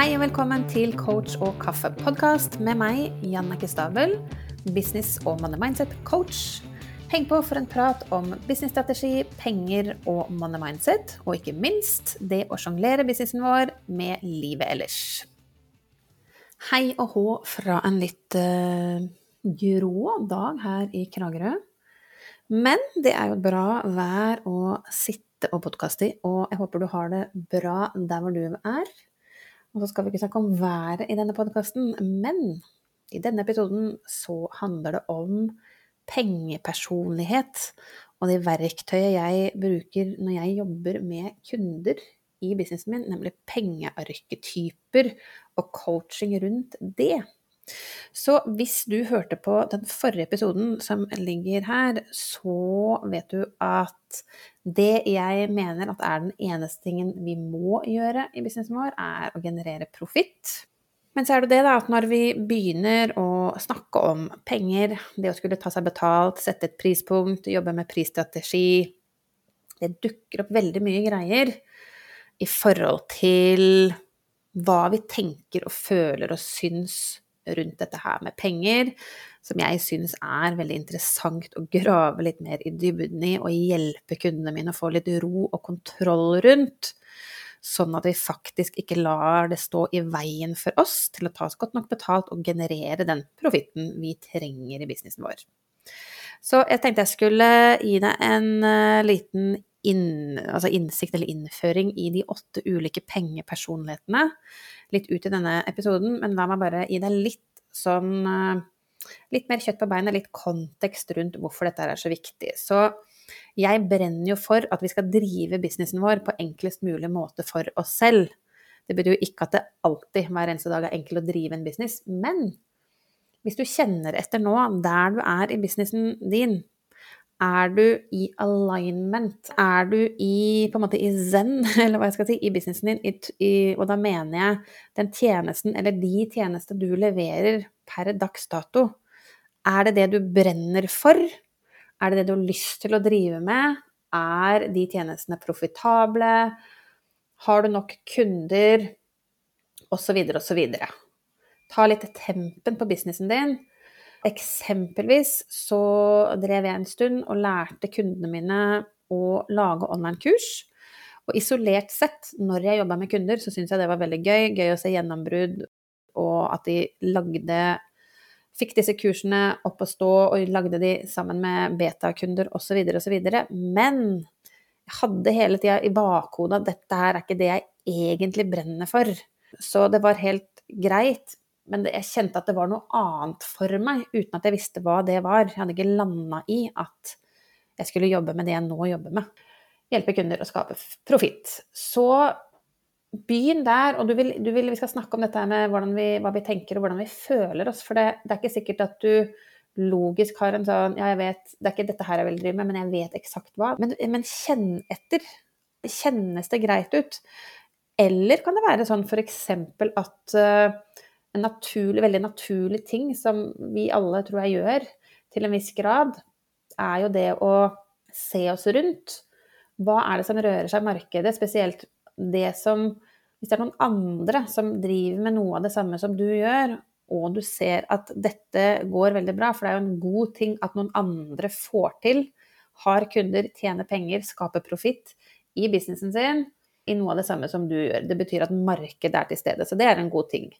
Hei og velkommen til Coach og kaffe-podkast med meg, Jannike Stabel, business- og money mindset-coach. Heng på for en prat om businessstrategi, penger og money mindset, og ikke minst det å sjonglere businessen vår med livet ellers. Hei og hå fra en litt uh, grå dag her i Kragerø. Men det er jo bra vær å sitte og podkaste i, og jeg håper du har det bra der hvor du er. Og så skal vi ikke snakke om været i denne podkasten, men i denne episoden så handler det om pengepersonlighet og det verktøyet jeg bruker når jeg jobber med kunder i businessen min, nemlig pengearketyper og coaching rundt det. Så hvis du hørte på den forrige episoden som ligger her, så vet du at det jeg mener at er den eneste tingen vi må gjøre i businessen vår, er å generere profitt. Men så er det det da, at når vi begynner å snakke om penger, det å skulle ta seg betalt, sette et prispunkt, jobbe med prisstrategi Det dukker opp veldig mye greier i forhold til hva vi tenker og føler og syns rundt dette her med penger, som jeg syns er veldig interessant å grave litt mer i dybden i, og hjelpe kundene mine å få litt ro og kontroll rundt. Sånn at vi faktisk ikke lar det stå i veien for oss til å ta oss godt nok betalt og generere den profitten vi trenger i businessen vår. Så jeg tenkte jeg skulle gi deg en uh, liten inn, altså innsikt eller innføring i de åtte ulike pengepersonlighetene litt ut i denne episoden, men la meg bare gi deg litt sånn uh, Litt mer kjøtt på beinet, litt kontekst rundt hvorfor dette er så viktig. Så jeg brenner jo for at vi skal drive businessen vår på enklest mulig måte for oss selv. Det betyr jo ikke at det alltid hver eneste dag er enkelt å drive en business, men hvis du kjenner etter nå, der du er i businessen din, er du i alignment? Er du i, på en måte, i zen, eller hva jeg skal si, i businessen din? I, i, og da mener jeg den tjenesten, eller de tjenester du leverer per dags dato. Er det det du brenner for? Er det det du har lyst til å drive med? Er de tjenestene profitable? Har du nok kunder? Og så videre og så videre. Ta litt tempen på businessen din. Eksempelvis så drev jeg en stund og lærte kundene mine å lage online-kurs. Og isolert sett, når jeg jobba med kunder, så syntes jeg det var veldig gøy. Gøy å se gjennombrudd, og at de lagde Fikk disse kursene opp å stå, og lagde de sammen med betakunder osv. osv. Men jeg hadde hele tida i bakhodet at dette her er ikke det jeg egentlig brenner for. Så det var helt greit men jeg kjente at det var noe annet for meg, uten at jeg visste hva det var. Jeg hadde ikke landa i at jeg skulle jobbe med det jeg nå jobber med. Hjelpe kunder å skape profitt. Så begynn der, og du vil, du vil, vi skal snakke om dette med vi, hva vi tenker og hvordan vi føler oss. For det, det, er ikke sikkert at du logisk har en sånn Ja, jeg vet, det er ikke dette her jeg vil drive med, men jeg vet eksakt hva. Men, men kjenn etter. Kjennes det greit ut? Eller kan det være sånn f.eks. at uh, en naturlig, veldig naturlig ting som vi alle tror jeg gjør til en viss grad, er jo det å se oss rundt. Hva er det som rører seg i markedet? Spesielt det som Hvis det er noen andre som driver med noe av det samme som du gjør, og du ser at dette går veldig bra, for det er jo en god ting at noen andre får til, har kunder, tjener penger, skaper profitt i businessen sin i noe av det samme som du gjør. Det betyr at markedet er til stede. Så det er en god ting.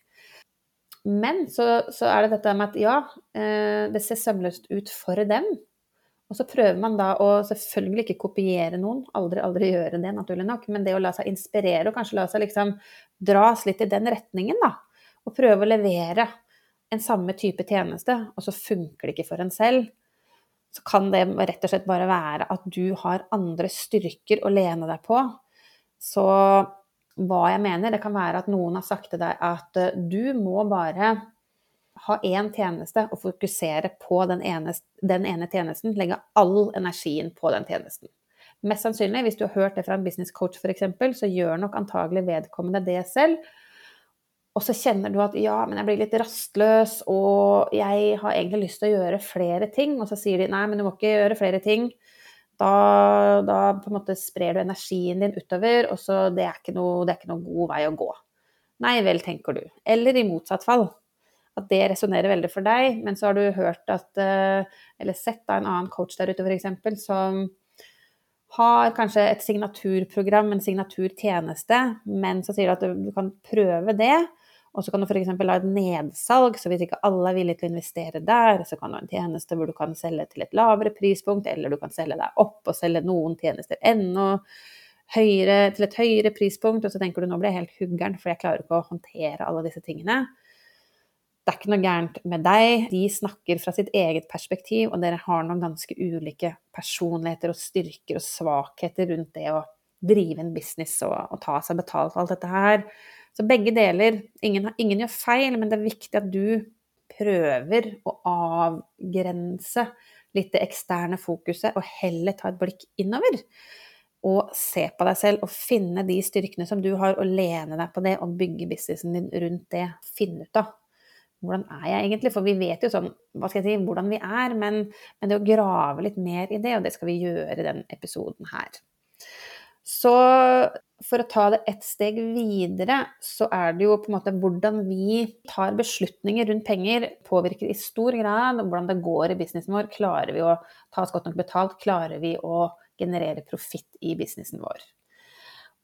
Men så, så, er det dette med at ja, eh, det ser sømløst ut for dem. Og så prøver man da å selvfølgelig ikke kopiere noen, aldri, aldri gjøre det, naturlig nok, men det å la seg inspirere og kanskje la seg liksom dras litt i den retningen, da. Og prøve å levere en samme type tjeneste, og så funker det ikke for en selv. Så kan det rett og slett bare være at du har andre styrker å lene deg på. Så hva jeg mener. Det kan være at noen har sagt til deg at eh, du må bare ha én tjeneste og fokusere på den ene, den ene, tjenesten. Legge all energien på den tjenesten. Mest sannsynlig, hvis du har hørt det fra en business coach f.eks., så gjør nok antagelig vedkommende det selv. Og så kjenner du at ja, men jeg blir litt rastløs, og jeg har egentlig lyst til å gjøre flere ting. Og så sier de nei, men du må ikke gjøre flere ting da, da, på en måte sprer du energien din utover, og så det er ikke noe, det er ikke noe god vei å gå. Nei vel, tenker du. Eller i motsatt fall. At det resonnerer veldig for deg, men så har du hørt at eh, Eller sett da en annen coach der ute, f.eks., som har kanskje et signaturprogram, en signaturtjeneste, men så sier du at du kan prøve det. Og så kan du f.eks. ha et nedsalg, så hvis ikke alle er villige til å investere der, så kan du ha en tjeneste hvor du kan selge til et lavere prispunkt, eller du kan selge deg opp og selge noen tjenester ennå høyere, til et høyere prispunkt, og så tenker du nå blir jeg helt huggeren, for jeg klarer ikke å håndtere alle disse tingene. Det er ikke noe gærent med deg. De snakker fra sitt eget perspektiv, og dere har noen ganske ulike personligheter og styrker og svakheter rundt det å drive en business og, og ta seg betalt for alt dette her. Så begge deler. Ingen, ingen, gjør feil, men det er viktig at du prøver å avgrense litt det eksterne fokuset, og heller ta et blikk innover. Og se på deg selv og finne de styrkene som du har, og lene deg på det og bygge businessen din rundt det. Finne ut av hvordan er jeg egentlig? For vi vet jo sånn, hva skal jeg si, hvordan vi er, men, men det å grave litt mer i det, og det skal vi gjøre i den episoden her. Så for å ta det ett steg videre, så er det jo på en måte hvordan vi tar beslutninger rundt penger, påvirker i stor grad hvordan det går i businessen vår. Klarer vi å ta oss godt nok betalt? Klarer vi å generere profitt i businessen vår?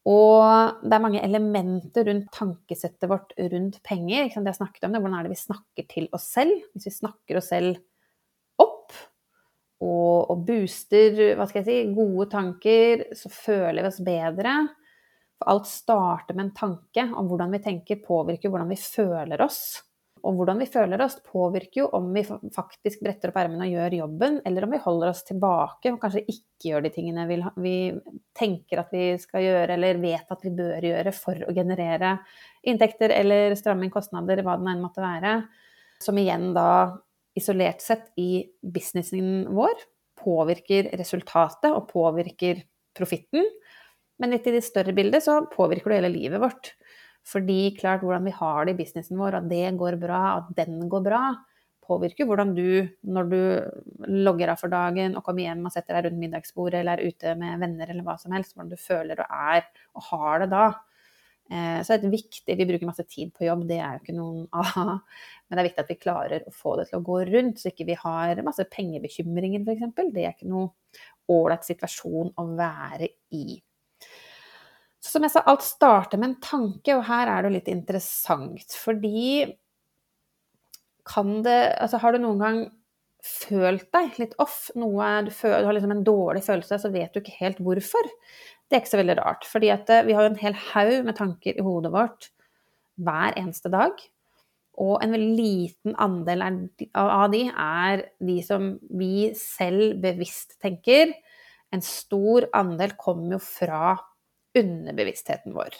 Og det er mange elementer rundt tankesettet vårt rundt penger. Det jeg snakket om det, Hvordan er det vi snakker til oss selv? Hvis vi snakker oss selv og, og booster hva skal jeg si, gode tanker, så føler vi oss bedre. For alt starter med en tanke, om hvordan vi tenker påvirker hvordan vi føler oss. Og hvordan vi føler oss påvirker jo om vi faktisk bretter opp ermene og gjør jobben, eller om vi holder oss tilbake og kanskje ikke gjør de tingene vi, tenker at vi skal gjøre, eller vet at vi bør gjøre for å generere inntekter eller stramme inn kostnader, hva det enn måtte være. Som igjen da isolert sett i businessen vår påvirker resultatet og påvirker profitten. Men litt i det større bildet så påvirker det hele livet vårt. Fordi klart hvordan vi har det i businessen vår, at det går bra, at den går bra, påvirker hvordan du, når du logger av for dagen og kommer hjem og setter deg rundt middagsbordet eller er ute med venner eller hva som helst, hvordan du føler og er og har det da. Eh, så det er viktig, Vi bruker masse tid på jobb, det er jo ikke noen aha. Men det er viktig at vi klarer å få det til å gå rundt, så ikke vi har masse pengebekymringer f.eks. Det er ikke noe ålreit situasjon å være i. Som jeg sa, alt starter med en tanke, og her er det jo litt interessant. Fordi kan det Altså, har du noen gang følt deg litt off? Noe, du, føler, du har liksom en dårlig følelse, så vet du ikke helt hvorfor. Det er ikke så veldig rart. fordi at eh, vi har en hel haug med tanker i hodet vårt hver eneste dag. Og en veldig liten andel av de er de som vi selv bevisst tenker. En stor andel kommer jo fra underbevisstheten vår.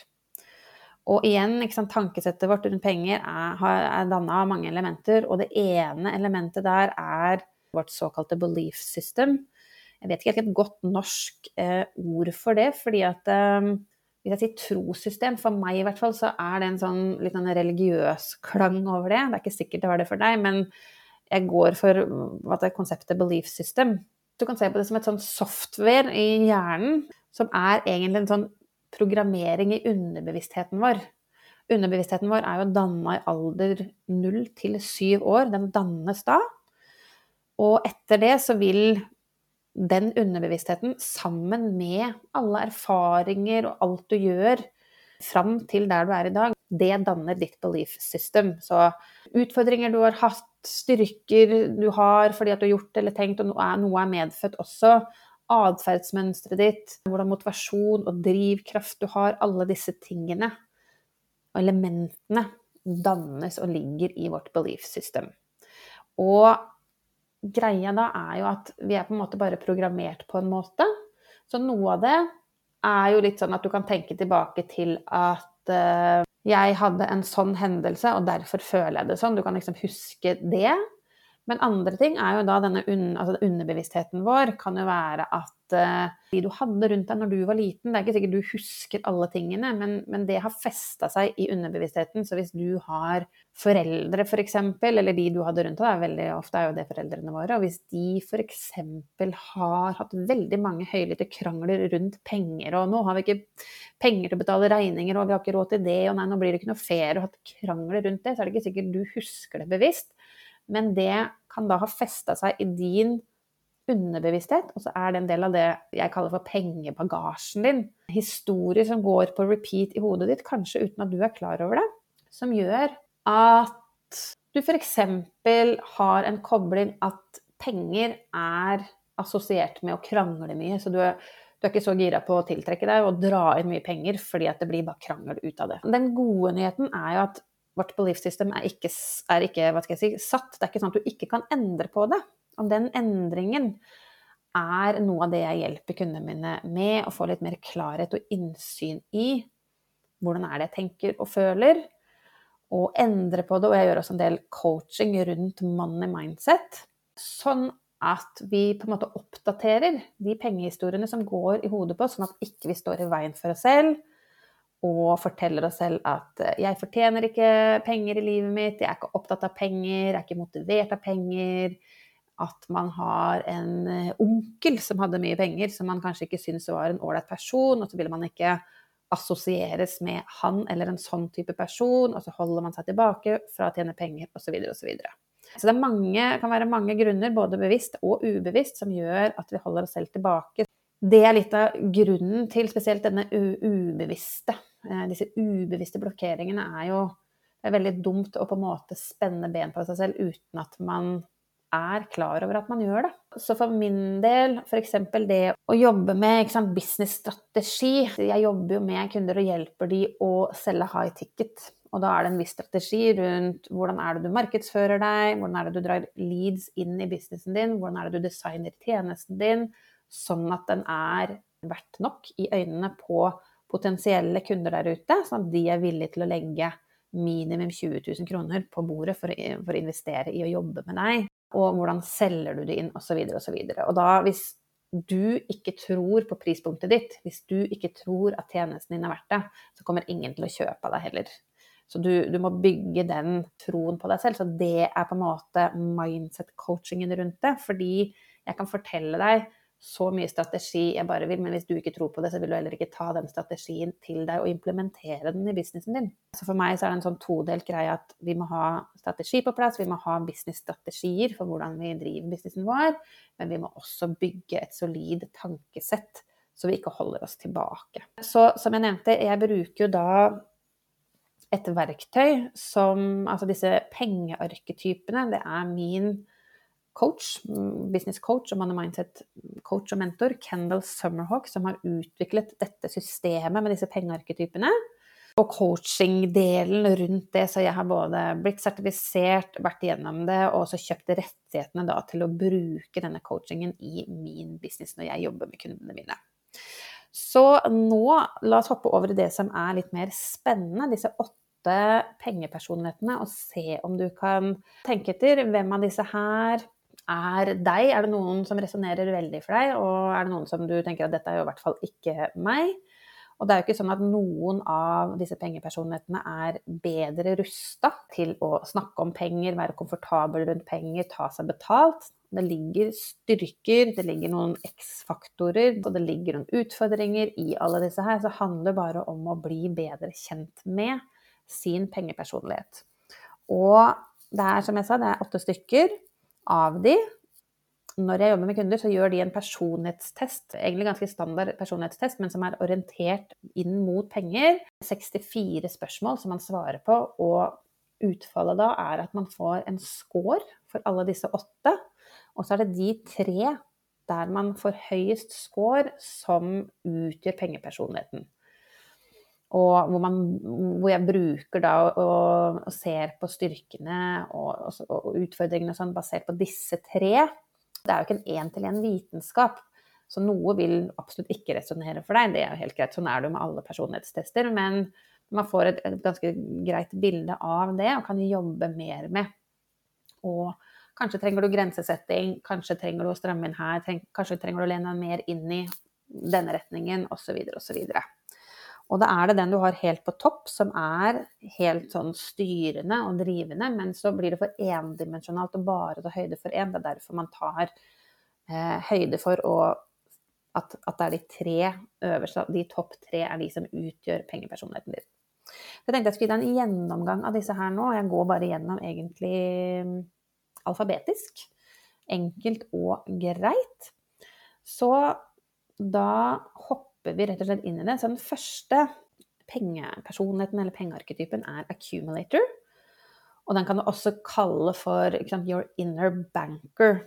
Og igjen, sant, tankesettet vårt rundt penger er, er danna av mange elementer, og det ene elementet der er vårt såkalte belief system. Jeg vet ikke helt et godt norsk eh, ord for det, fordi at eh, hvis jeg sier trossystem, for meg i hvert fall, så er det en sånn litt sånn religiøs klang over det. Det er ikke sikkert det var det for deg, men jeg går for hva det er konseptet belief system. Du kan se på det som et sånn software i hjernen, som er egentlig en sånn programmering i underbevisstheten vår. Underbevisstheten vår er jo danna i alder 0 til 7 år. Den dannes da. Og etter det så vil den underbevisstheten, sammen med alle erfaringer og alt du gjør fram til der du er i dag, det danner ditt belief system. Så utfordringer du har hatt, styrker du har fordi at du har gjort eller tenkt, og noe er medfødt også, atferdsmønsteret ditt, hvordan motivasjon og drivkraft du har, alle disse tingene og elementene dannes og ligger i vårt belief system. Og greia da er jo at vi er på en måte bare programmert på en måte. Så noe av det er jo litt sånn at du kan tenke tilbake til at uh, jeg hadde en sånn hendelse, og derfor føler jeg det sånn. Du kan liksom huske det. Men andre ting er jo da denne un, altså underbevisstheten vår kan jo være at uh, de du hadde rundt deg når du var liten, det er ikke sikkert du husker alle tingene, men, men det har festa seg i underbevisstheten. Så hvis du har foreldre f.eks., for eksempel, eller de du hadde rundt deg, veldig ofte er jo det foreldrene våre, og hvis de f.eks. har hatt veldig mange høylytte krangler rundt penger, og nå har vi ikke penger til å betale regninger, og vi har ikke råd til det, og nei, nå blir det ikke noe ferie, og hatt krangler rundt det, så er det ikke sikkert du husker det bevisst men det kan da ha festa seg i din underbevissthet, og så er det en del av det jeg kaller for pengebagasjen din. Historier som går på repeat i hodet ditt, kanskje uten at du er klar over det, som gjør at du f.eks. har en kobling at penger er assosiert med å krangle mye. Så du er, du er ikke så gira på å tiltrekke deg og dra inn mye penger fordi at det blir bare krangel ut av det. Den gode nyheten er jo at vårt belief system er ikke, er ikke si, satt. Det er ikke sånn at du ikke kan endre på det. Og den endringen er noe av det jeg hjelper kundene mine med, å få litt mer klarhet og innsyn i. Hvordan er det jeg tenker og føler? Og endre på det. Og jeg gjør også en del coaching rundt money mindset. Sånn at vi på en måte oppdaterer de pengehistoriene som går i hodet på oss, sånn at ikke vi står i veien for oss selv og forteller oss selv at eh, 'jeg fortjener ikke penger i livet mitt', 'jeg er ikke opptatt av penger', 'jeg er ikke motivert av penger'. At man har en eh, onkel som hadde mye penger, som man kanskje ikke syntes var en ålreit person, og så ville man ikke assosieres med han eller en sånn type person, og så holder man seg tilbake fra å tjene penger, osv. osv. Så, så, det mange, kan være mange grunner, både bevisst og ubevisst, som gjør at vi holder oss selv tilbake. Det er litt av grunnen til spesielt denne ubevisste disse ubevisste blokkeringene er jo det er veldig dumt å på en måte spenne ben på seg selv uten at man er klar over at man gjør det. Så for min del, f.eks. det å jobbe med sant, businessstrategi Jeg jobber jo med kunder og hjelper de å selge high ticket. Og da er det en viss strategi rundt hvordan er det du markedsfører deg, hvordan er det du drar leads inn i businessen din, hvordan er det du designer tjenesten din, sånn at den er verdt nok i øynene på potensielle kunder der ute, sånn at de er villige til å legge minimum 20 000 kroner på bordet for, for å investere i å jobbe med deg. Og hvordan selger du det inn, osv. osv. Og, og da, hvis du ikke tror på prispunktet ditt, hvis du ikke tror at tjenesten din er verdt det, så kommer ingen til å kjøpe av deg heller. Så du, du, må bygge den troen på deg selv. Så det er på en måte mindset-coachingen rundt det. Fordi jeg kan fortelle deg så mye strategi jeg bare vil, men hvis du ikke tror på det, så vil du heller ikke ta den strategien til deg og implementere den i businessen din. Så for meg så er det en sånn todelt greie at vi må ha strategi på plass, vi må ha businessstrategier for hvordan vi driver businessen vår, men vi må også bygge et solid tankesett så vi ikke holder oss tilbake. Så som jeg nevnte, jeg bruker jo da et verktøy som Altså disse pengearketypene, det er min coach, mm, business coach og money mindset coach og mentor, Kendal Summerhawk, som har utviklet dette systemet med disse pengearketypene. Og coaching-delen rundt det, så jeg har både blitt sertifisert, vært igjennom det, og også kjøpt rettighetene da, til å bruke denne coachingen i min business når jeg jobber med kundene mine. Så nå, la oss hoppe over i det som er litt mer spennende, disse åtte pengepersonlighetene, og se om du kan tenke etter hvem av disse her er deg? Er det noen som resonnerer veldig for deg, og er det noen som du tenker at dette er jo i hvert fall ikke meg? Og det er jo ikke sånn at noen av disse pengepersonlighetene er bedre rusta til å snakke om penger, være komfortabel rundt penger, ta seg betalt. Det ligger styrker, det ligger noen X-faktorer, og det ligger noen utfordringer i alle disse her. Så det handler bare om å bli bedre kjent med sin pengepersonlighet. Og det er, som jeg sa, det er åtte stykker av de. Når jeg jobber med kunder, så gjør de en personlighetstest, egentlig ganske standard personlighetstest, men som er orientert inn mot penger. 64 spørsmål som man svarer på, og utfallet da er at man får en score for alle disse åtte. Og så er det de tre der man får høyest score, som utgjør pengepersonligheten. Og hvor, man, hvor, jeg bruker da og, og ser på styrkene og, og, og utfordringene sånn, basert på disse tre. Det er jo ikke en én-til-én vitenskap, så noe vil absolutt ikke resonnere for deg. Det er jo helt greit, sånn er det jo med alle personlighetstester. Men man får et, et ganske greit bilde av det og kan jobbe mer med. Og Kanskje trenger du grensesetting, kanskje trenger du å stramme inn her, kanskje trenger du å lene deg mer inn i denne retningen, osv., osv. Og da er det den du har helt på topp, som er helt sånn styrende og drivende, men så blir det for endimensjonalt å bare ta høyde for én. Det er derfor man tar eh, høyde for å, at, at, det er de tre øverste, de topp tre er de som utgjør pengepersonligheten din. Jeg tenkte jeg skulle gi deg en gjennomgang av disse her nå. Jeg går bare gjennom egentlig mm, alfabetisk. Enkelt og greit. Så da hopper vi rett og slett inn i det. Så den første pengepersonligheten eller pengearketypen er accumulator. Og den kan du også kalle for sant, your inner banker.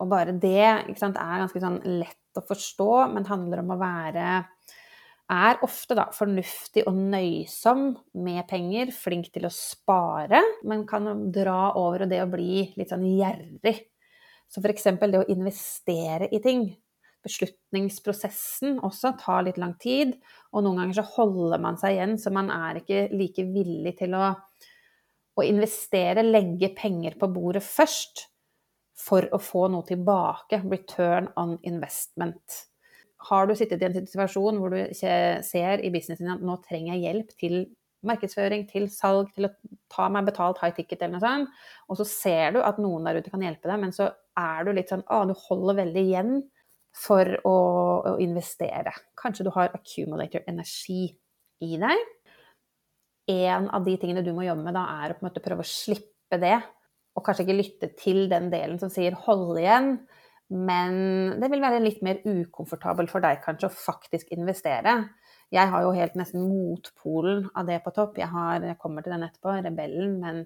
Og bare det sant, er ganske sånn lett å forstå, men handler om å være er ofte da fornuftig og nøysom med penger, flink til å spare, men kan dra over det å bli litt sånn gjerrig. Så f.eks. det å investere i ting. Beslutningsprosessen også tar litt lang tid, og noen ganger så holder man seg igjen, så man er ikke like villig til å, å investere, legge penger på bordet først, for å få noe tilbake. Return on investment har du sittet i en situasjon hvor du ikke ser i businessen at nå trenger jeg hjelp til markedsføring, til salg, til å ta meg betalt high ticket eller noe sånt, og så ser du at noen der ute kan hjelpe deg, men så er du litt sånn Å, du holder veldig igjen for å, å investere. Kanskje du har accumulator-energi i deg. En av de tingene du må jobbe med da, er å på en måte prøve å slippe det, og kanskje ikke lytte til den delen som sier 'hold igjen'. Men det vil være litt mer ukomfortabelt for deg kanskje å faktisk investere. Jeg har jo helt nesten motpolen av det på topp. Jeg, har, jeg kommer til den etterpå, rebellen. Men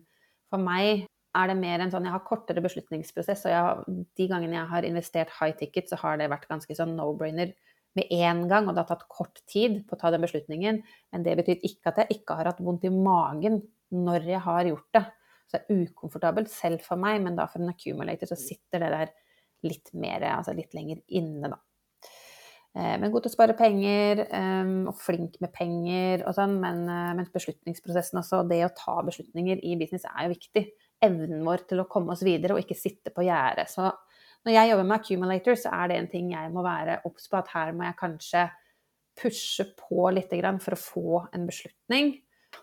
for meg er det mer en sånn Jeg har kortere beslutningsprosess. Og har, de gangene jeg har investert high ticket, så har det vært ganske sånn no-brainer med en gang. Og det har tatt kort tid på å ta den beslutningen. Men det betyr ikke at jeg ikke har hatt vondt i magen når jeg har gjort det. Så det er ukomfortabelt selv for meg, men da for en accumulator så sitter det der litt mer, altså litt lenger inne, da. Eh, men god til å spare penger, um, og flink med penger og sånn. Men, men beslutningsprosessen også, det å ta beslutninger i business er jo viktig. Evnen vår til å komme oss videre og ikke sitte på gjerdet. Så når jeg jobber med accumulator, så er det en ting jeg må være obs på, at her må jeg kanskje pushe på litt for å få en beslutning.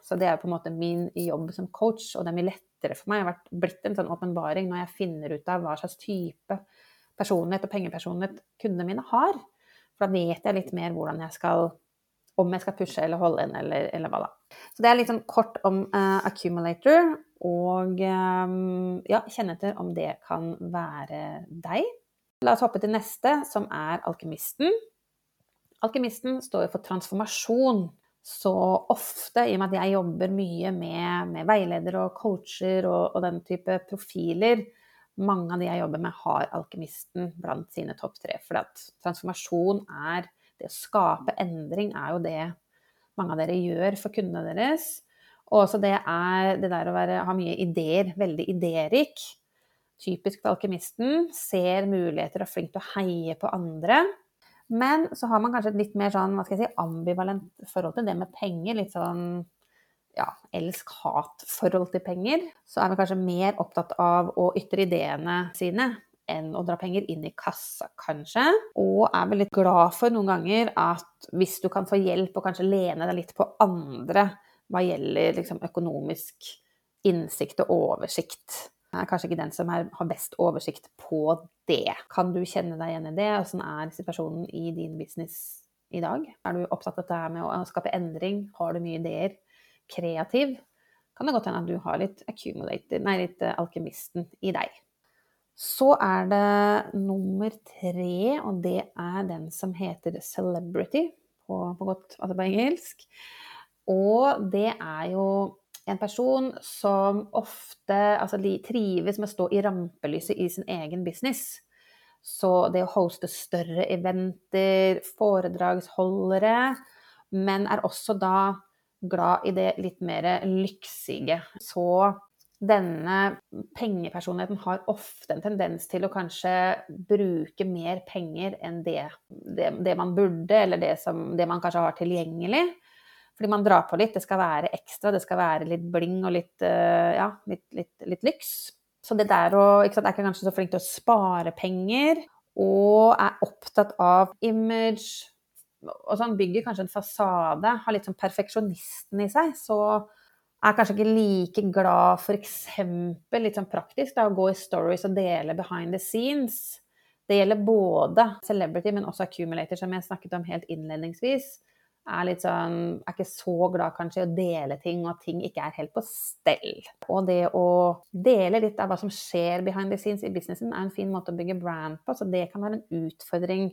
Så det er på en måte min jobb som coach, og det er mye lettere for meg. Det har blitt en sånn åpenbaring når jeg finner ut av hva slags type personlighet og pengepersonlighet kundene mine har. For da vet jeg litt mer hvordan jeg skal om jeg skal pushe eller holde inn, eller, eller hva da. Så det er litt sånn kort om uh, accumulator, og um, ja, kjenne etter om det kan være deg. La oss hoppe til neste, som er alkymisten. Alkymisten står for transformasjon. Så ofte, i og med at jeg jobber mye med, med veiledere og coacher og, og den type profiler, mange av de jeg jobber med, har alkymisten blant sine topp tre. For transformasjon er Det å skape endring er jo det mange av dere gjør for kundene deres. Og også det er det der å være, ha mye ideer, veldig idérik. Typisk for alkymisten. Ser muligheter og er flink til å heie på andre. Men så har man kanskje et litt mer sånn, hva skal jeg si, ambivalent forhold til det med penger. Litt sånn ja, elsk-hat-forhold til penger, så er man kanskje mer opptatt av å ytre ideene sine enn å dra penger inn i kassa, kanskje. Og er vel litt glad for noen ganger at hvis du kan få hjelp og kanskje lene deg litt på andre hva gjelder liksom, økonomisk innsikt og oversikt. Jeg er kanskje ikke den som har best oversikt på det. Kan du kjenne deg igjen i det? Åssen er situasjonen i din business i dag? Er du opptatt av dette med å skape endring? Har du mye ideer? kreativ, kan det godt hende at du har litt accumulator, nei, litt uh, alkymisten i deg. Så er det nummer tre, og det er den som heter celebrity, på, på godt altså på engelsk. Og det er jo en person som ofte altså, trives med å stå i rampelyset i sin egen business. Så det å hoste større eventer, foredragsholdere, men er også da glad i det litt mer lyksige. Så denne pengepersonligheten har ofte en tendens til å kanskje bruke mer penger enn det, det, det man burde, eller det, som, det, man kanskje har tilgjengelig. Fordi man drar på litt. Det skal være ekstra, det skal være litt bling og litt, eh, ja, litt, litt, litt lyks. Så det der å ikke sant, er ikke kanskje så flink til å spare penger, og er opptatt av image og sånn, bygger kanskje en fasade, har litt sånn perfeksjonisten i seg, så er kanskje ikke like glad f.eks. litt sånn praktisk da, å gå i stories og dele behind the scenes. Det gjelder både celebrity, men også accumulator, som jeg snakket om helt innledningsvis er litt sånn Er ikke så glad kanskje i å dele ting, og at ting ikke er helt på stell. Og det å dele litt av hva som skjer behind the scenes i businessen, er en fin måte å bygge brand på. Så det kan være en utfordring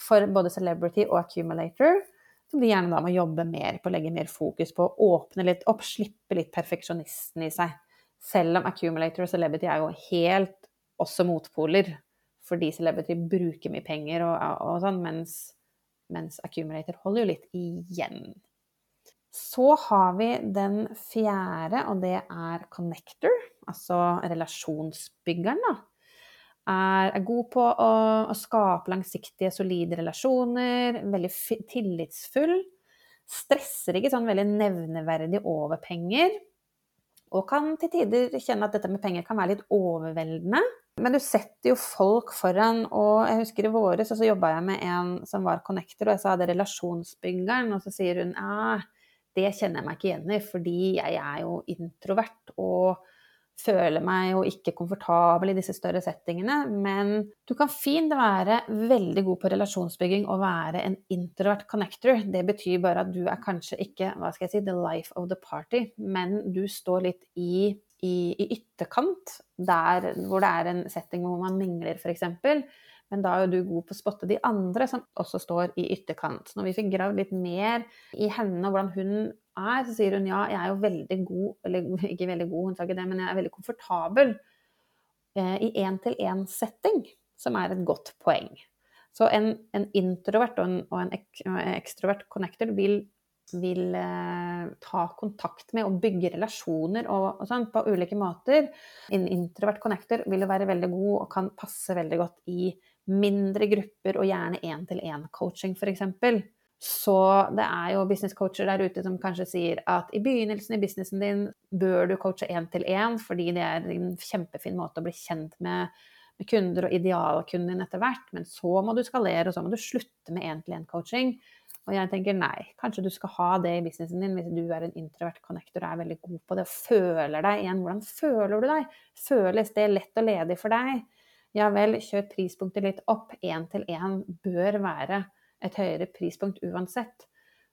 for både celebrity og accumulator. Som de gjerne da må jobbe mer på, legge mer fokus på, åpne litt opp, slippe litt perfeksjonisten i seg. Selv om accumulator og celebrity er jo helt også motpoler. Fordi celebrity bruker mye penger og, og sånn, mens mens accumulator holder jo litt igjen. Så har vi den fjerde, og det er connector, altså relasjonsbyggeren. da. Er, er god på å, å, skape langsiktige, solide relasjoner, veldig tillitsfull. Stresser ikke sånn veldig nevneverdig over penger. Og kan til tider kjenne at dette med penger kan være litt overveldende. Men du setter jo folk foran, og jeg husker i våres så jobba jeg med en som var connector, og jeg sa det relasjonsbyggeren, og så sier hun ja, det kjenner jeg meg ikke igjen i, fordi jeg er jo introvert og føler meg jo ikke komfortabel i disse større settingene. Men du kan fint være veldig god på relasjonsbygging og være en introvert connector. Det betyr bare at du er kanskje ikke hva skal jeg si, the life of the party, men du står litt i i, i ytterkant, der hvor det er en setting hvor man mingler, f.eks. Men da er jo du god på å spotte de andre som også står i ytterkant. Når vi fikk gravd litt mer i henne og hvordan hun er, så sier hun ja, jeg er jo veldig god Eller ikke veldig god, hun sa ikke det, men jeg er veldig komfortabel eh, i én-til-én-setting, som er et godt poeng. Så en, en introvert og en, og en ek, ekstrovert connector vil vil eh, ta kontakt med og bygge relasjoner og, og sånn på ulike måter. En introvert connector vil jo være veldig god og kan passe veldig godt i mindre grupper og gjerne én-til-én-coaching f.eks. Så det er jo businesscoacher der ute som kanskje sier at i begynnelsen i businessen din bør du coache én-til-én, fordi det er en kjempefin måte å bli kjent med, med kunder og idealkunden din etter hvert, men så må du skalere, og så må du slutte med én-til-én-coaching. Og jeg tenker nei, kanskje du skal ha det i businessen din hvis du er en introvert connector og er veldig god på det og føler deg igjen. Hvordan føler du deg? Føles det lett og ledig for deg? Ja vel, kjør prispunktet litt opp. Én til én bør være et høyere prispunkt uansett.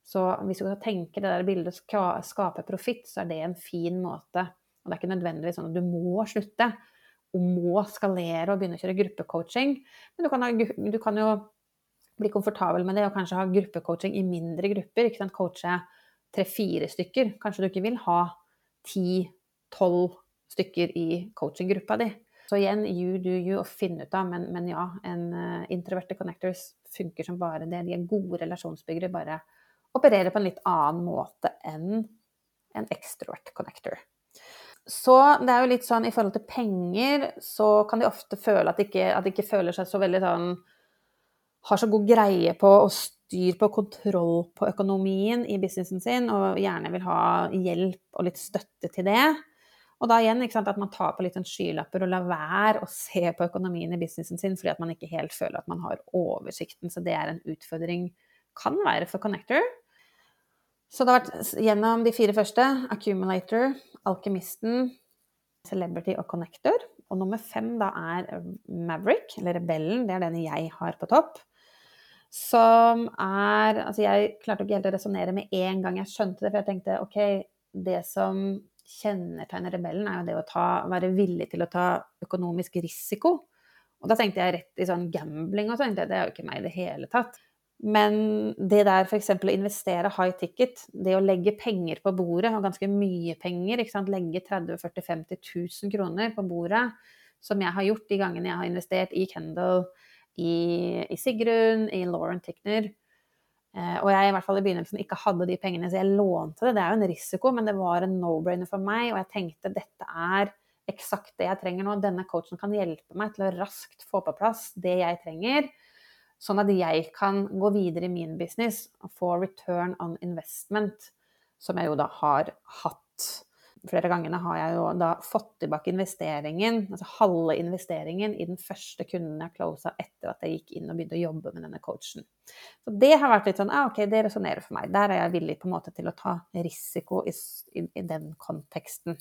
Så hvis du kan tenke det der bildet å skape profitt, så er det en fin måte. Og det er ikke nødvendigvis sånn at du må slutte og må skalere og begynne å kjøre gruppecoaching. Men du kan, du kan jo bli komfortabel med det og kanskje ha gruppecoaching i mindre grupper. ikke sant, Coache tre-fire stykker. Kanskje du ikke vil ha ti-tolv stykker i coachinggruppa di. Så igjen, you do you, og finn ut av. Men, men ja, en uh, introverte connectors funker som bare det. De er gode relasjonsbyggere, bare opererer på en litt annen måte enn en extrovert connector. Så det er jo litt sånn i forhold til penger, så kan de ofte føle at de ikke, at de ikke føler seg så veldig sånn har så god greie på og styr på kontroll på økonomien i businessen sin, og gjerne vil ha hjelp og litt støtte til det. Og da igjen sant, at man tar på litt sånn skylapper og lar være å se på økonomien i businessen sin fordi at man ikke helt føler at man har oversikten. Så det er en utfordring, kan være for Connector. Så det har vært gjennom de fire første accumulator, alkymisten, celebrity og connector. Og nummer fem da er Maverick, eller Rebellen. Det er den jeg har på topp som er Altså, jeg klarte ikke helt å resonnere med en gang jeg skjønte det, for jeg tenkte OK, det som kjennetegner rebellen, er jo det å ta, være villig til å ta økonomisk risiko. Og da tenkte jeg rett i sånn gambling og sånn, det er jo ikke meg i det hele tatt. Men det der f.eks. å investere high ticket, det å legge penger på bordet, og ganske mye penger, ikke sant? legge 30 40 50 000 kroner på bordet, som jeg har gjort de gangene jeg har investert i Kendal, i, i Sigrun, i Lauren Tickner. Eh, og jeg i hvert fall i begynnelsen ikke hadde de pengene, så jeg lånte det. Det er jo en risiko, men det var en no-brainer for meg. Og jeg tenkte dette er eksakt det jeg trenger nå. Denne coachen kan hjelpe meg til å raskt få på plass det jeg trenger, sånn at jeg kan gå videre i min business og få return on investment, som jeg jo da har hatt. Flere gangene har jeg jo da fått tilbake investeringen, altså halve investeringen i den første kunden jeg closa etter at jeg gikk inn og begynte å jobbe med denne coachen. Så det har vært litt sånn ah, ok, det resonnerer for meg. Der er jeg villig på en måte til å ta risiko i, i, i den konteksten.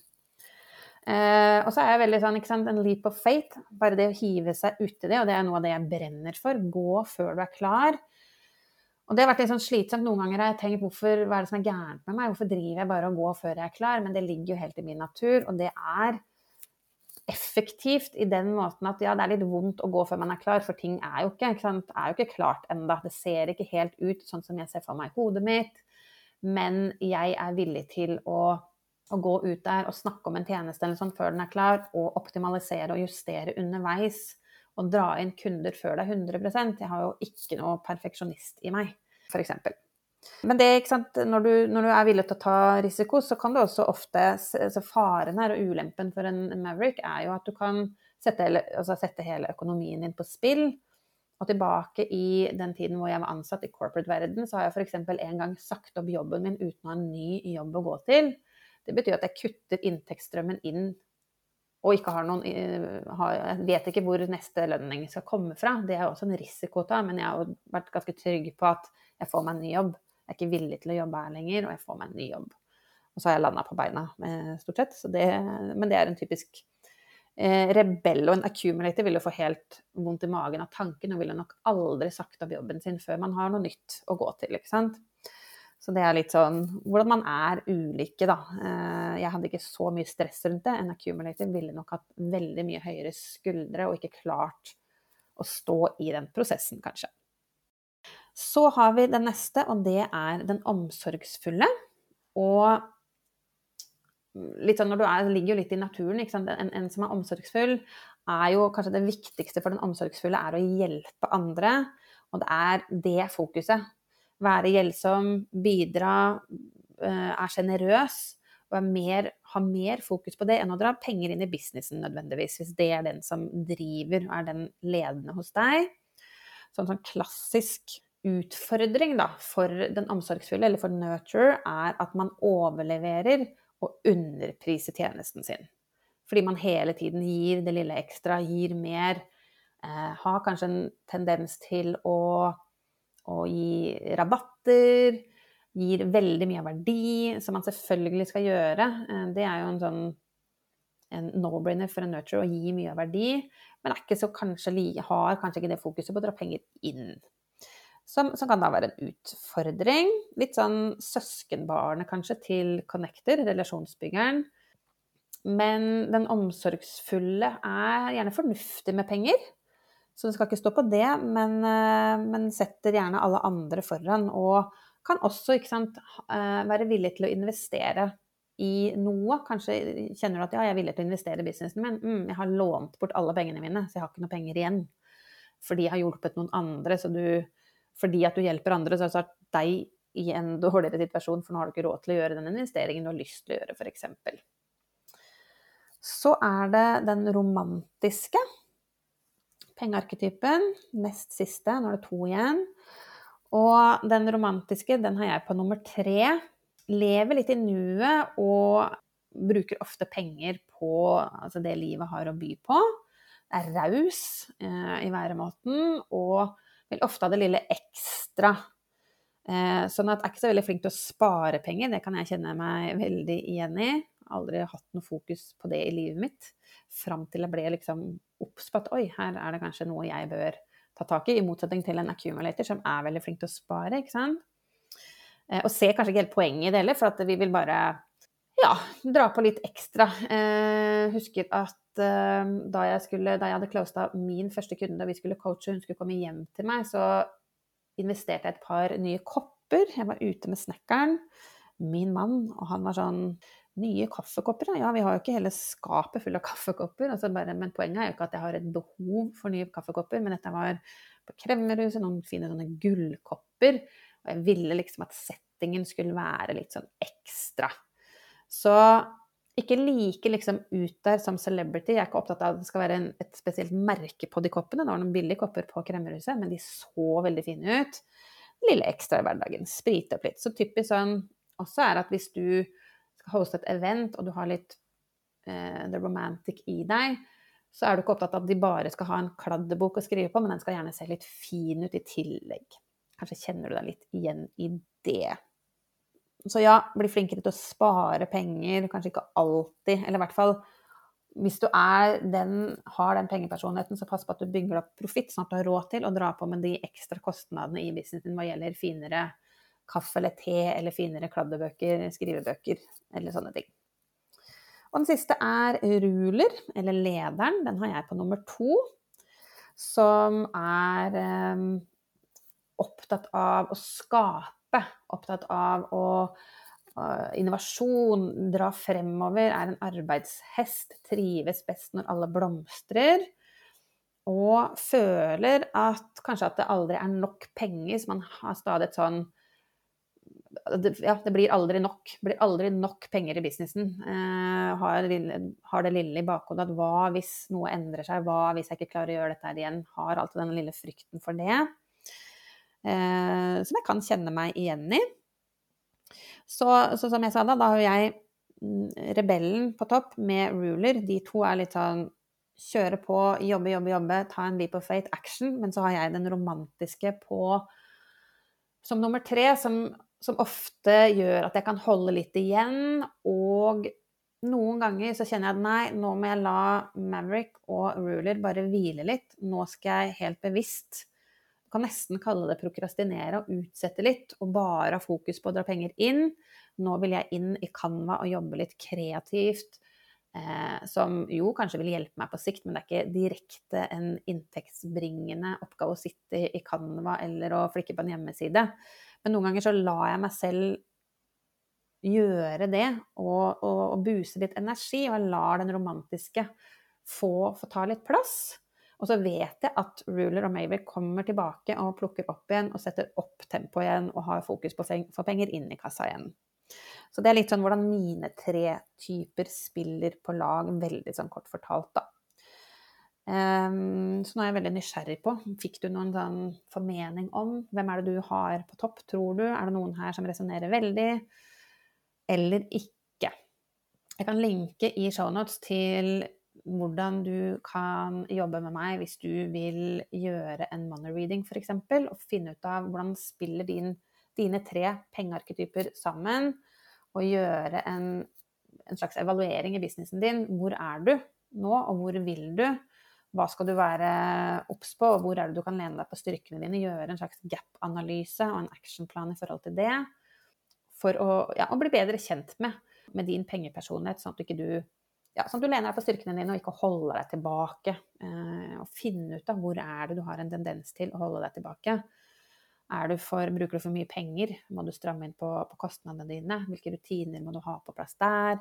Eh, og så er jeg veldig sånn, ikke sant, en leap of faith. Bare det å hive seg uti det, og det er noe av det jeg brenner for. Gå før du er klar. Og det har vært litt sånn slitsomt. Noen ganger har jeg tenkt hvorfor, hva er det som er gærent med meg? Hvorfor driver jeg bare og går før jeg er klar? Men det ligger jo helt i min natur, og det er effektivt i den måten at ja, det er litt vondt å gå før man er klar, for ting er jo ikke, ikke er jo ikke klart enda. Det ser ikke helt ut sånn som jeg ser for meg i hodet mitt. Men jeg er villig til å, å, gå ut der og snakke om en tjeneste eller sånn før den er klar, og optimalisere og justere underveis. Og dra inn kunder før det er 100 Jeg har jo ikke noe perfeksjonist i meg f.eks. Men det, når du, når, du, er villig til å ta risiko, så kan du også ofte så Faren her og ulempen for en Maverick er jo at du kan sette, altså sette hele økonomien din på spill. Og tilbake i den tiden hvor jeg var ansatt i corporate-verden, så har jeg f.eks. en gang sagt opp jobben min uten å ha en ny jobb å gå til. Det betyr at jeg kutter inntektsstrømmen inn og ikke har noen eh, Jeg vet ikke hvor neste lønning skal komme fra. Det er også en risiko å ta, men jeg har vært ganske trygg på at jeg får meg en ny jobb. Jeg er ikke villig til å jobbe her lenger, og jeg får meg en ny jobb. Og så har jeg landa på beina, eh, stort sett. Det, men det er en typisk eh, rebell. Og en accumulator vil jo få helt vondt i magen av tanken, og ville nok aldri sagt opp jobben sin før man har noe nytt å gå til. ikke sant? Så det er litt sånn hvordan man er ulike, da. Eh, jeg hadde ikke så mye stress rundt det. En accumulator ville nok hatt veldig mye høyere skuldre og ikke klart å stå i den prosessen, kanskje. Så har vi den neste, og det er den omsorgsfulle. Og litt sånn når du er, ligger jo litt i naturen. En, en, som er omsorgsfull, er jo kanskje det viktigste for den omsorgsfulle er å hjelpe andre. Og det er det fokuset. Være gjeldsom, bidra, eh, er sjenerøs. Og mer, har mer fokus på det enn å dra penger inn i businessen nødvendigvis, hvis det er den som driver og er den ledende hos deg. Sånn, sånn klassisk utfordring da, for den omsorgsfulle, eller for nurture, er at man overleverer og underpriser tjenesten sin. Fordi man hele tiden gir det lille ekstra, gir mer. Eh, har kanskje en tendens til å, å gi rabatter. Gir veldig mye verdi, som man selvfølgelig skal gjøre. Eh, det er jo en sånn en no-brainer for en nurture å gi mye verdi, men så kanskje, har kanskje ikke det fokuset på å dra penger inn. Som, som, kan da være en utfordring. Litt sånn søskenbarnet kanskje til connector, relasjonsbyggeren. Men den omsorgsfulle er gjerne fornuftig med penger. Så det skal ikke stå på det, men, eh, men setter gjerne alle andre foran. Og kan også sant, eh, være villig til å investere i noe. Kanskje kjenner du at ja, jeg er villig til å investere i businessen min. Mm, jeg har lånt bort alle pengene mine, så jeg har ikke noe penger igjen. Fordi jeg har hjulpet noen andre. Så du, fordi at du hjelper andre, så har du satt deg i en dårligere situasjon, for nå har du ikke råd til å gjøre den investeringen du har lyst til å gjøre, f.eks. Så er det den romantiske pengearketypen. Nest siste, nå er det to igjen. Og den romantiske, den har jeg på nummer tre. Lever litt i nuet og bruker ofte penger på altså det livet har å by på. Er raus eh, i væremåten og vil ofte ha det lille ekstra. Eh, sånn at jeg er ikke så veldig flink til å spare penger, det kan jeg kjenne meg veldig igjen i. Aldri hatt noe fokus på det i livet mitt. Fram til jeg ble liksom obs på at oi, her er det kanskje noe jeg bør ta tak i, i motsetning til en accumulator som er veldig flink til å spare, ikke sant. Eh, og ser kanskje ikke helt poenget i det heller, for at vi vil bare ja, dra på litt ekstra. Eh, husker at eh, da, jeg skulle, da jeg hadde closa min første kunde, og vi skulle coache, hun skulle komme hjem til meg, så investerte jeg et par nye kopper. Jeg var ute med snekkeren, min mann, og han var sånn Nye kaffekopper? Ja, vi har jo ikke hele skapet fullt av kaffekopper. Altså bare, men poenget er jo ikke at jeg har et behov for nye kaffekopper, men dette var på Kremmerhuset, noen fine sånne gullkopper. Og jeg ville liksom at settingen skulle være litt sånn ekstra. Så ikke like liksom ut der som celebrity. Jeg er ikke opptatt av at det skal være en, et spesielt merke på de koppene. Det var noen billige kopper på Kremmerhuset, men de så veldig fine ut. Lille ekstra i hverdagen. Sprite opp litt. Så typisk sånn også er at hvis du hoste et event, og du har litt uh, the romantic i deg, så er du ikke opptatt av at de bare skal ha en kladdebok å skrive på, men den skal gjerne se litt fin ut i tillegg. Kanskje kjenner du deg litt igjen i det. Så ja, bli flinkere til å spare penger, kanskje ikke alltid, eller i hvert fall hvis du den, har den pengepersonligheten, så pass på at du bygger opp profitt, sånn at du har råd til å dra på med de ekstra kostnadene i businessen hva gjelder finere kaffe eller te eller finere kladdebøker, skrivebøker eller sånne ting. Og den siste er ruler, eller lederen. Den har jeg på nummer to. Som er eh, opptatt av å skape, opptatt av å uh, Innovasjon, dra fremover, er en arbeidshest, trives best når alle blomstrer. Og føler at kanskje at det aldri er nok penger, så man har stadig et sånn det, ja, det blir aldri nok. Det blir aldri nok penger i businessen. Eh, har, har, det lille i bakhodet at hva hvis noe endrer seg, hva hvis jeg ikke klarer å gjøre dette igjen? Har alltid den lille frykten for det. Eh, som jeg kan kjenne meg igjen i. Så, så, som jeg sa da, da har jeg mm, rebellen på topp med ruler. De to er litt sånn kjøre på, jobbe, jobbe, jobbe, ta en leap of faith, action. Men så har jeg den romantiske på som nummer tre, som som ofte gjør at jeg kan holde litt igjen. Og noen ganger så kjenner jeg at nei, nå må jeg la Maverick og Ruler bare hvile litt. Nå skal jeg helt bevisst kan nesten kalle det prokrastinere og utsette litt, og bare ha fokus på å dra penger inn. Nå vil jeg inn i Canva og jobbe litt kreativt. Eh, som jo kanskje vil hjelpe meg på sikt, men det er ikke direkte en inntektsbringende oppgave å sitte i Canva eller å flikke på en hjemmeside. Men noen ganger så lar jeg meg selv gjøre det og, og, og buse litt energi, og jeg lar den romantiske få, få, ta litt plass. Og så vet jeg at Ruler og Maver kommer tilbake og plukker opp igjen og setter opp tempoet igjen og har fokus på å få penger inn i kassa igjen. Så det er litt sånn hvordan mine tre typer spiller på lag, veldig sånn kort fortalt, da. Um, så nå er jeg veldig nysgjerrig på Fikk du noen sånn formening om hvem er det du har på topp, tror du? Er det noen her som resonnerer veldig, eller ikke? Jeg kan linke i shownotes til hvordan du kan jobbe med meg hvis du vil gjøre en money reading f.eks. Og finne ut av hvordan spiller din, dine tre pengearketyper sammen. Og gjøre en, en slags evaluering i businessen din. Hvor er du nå, og hvor vil du? Hva skal du være obs på, og hvor er det du kan lene deg på styrkene dine? Gjøre en slags gap-analyse og en actionplan i forhold til det. For å, ja, å bli bedre kjent med, med din pengepersonlighet, sånn at du du ja, sånn at du lener deg på styrkene dine og ikke holder deg tilbake. Eh, og finne ut av hvor er det du har en tendens til å holde deg tilbake. Du for, bruker du for mye penger? Må du stramme inn på, på, kostnadene dine? Hvilke rutiner må du ha på plass der?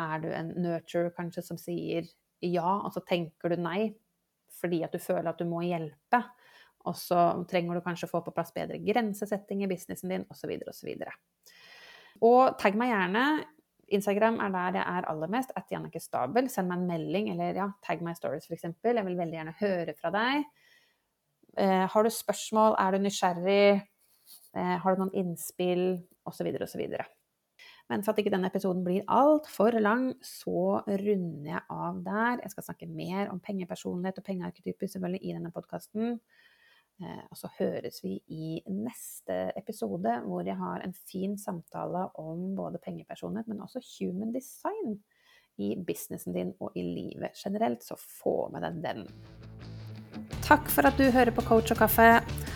Er du en nurturer kanskje som sier ja, og så tenker du nei? Fordi at du føler at du må hjelpe. Og så trenger du kanskje å få på plass bedre grensesetting i businessen din, osv. osv. Og, og tagg meg gjerne. Instagram er der jeg er aller mest. At Jannicke Stabel. Send meg en melding, eller ja, tagg meg i stories, f.eks. Jeg vil veldig gjerne høre fra deg. Eh, har du spørsmål? Er du nysgjerrig? Eh, har du noen innspill? Og så videre og så osv. Men for at ikke denne episoden blir altfor lang, så runder jeg av der. Jeg skal snakke mer om pengepersonlighet og pengearketyper selvfølgelig i denne podkasten. Eh, og så høres vi i neste episode, hvor jeg har en fin samtale om både pengepersonlighet, men også human design i businessen din og i livet generelt. Så få med deg den. Takk for at du hører på Coach og kaffe.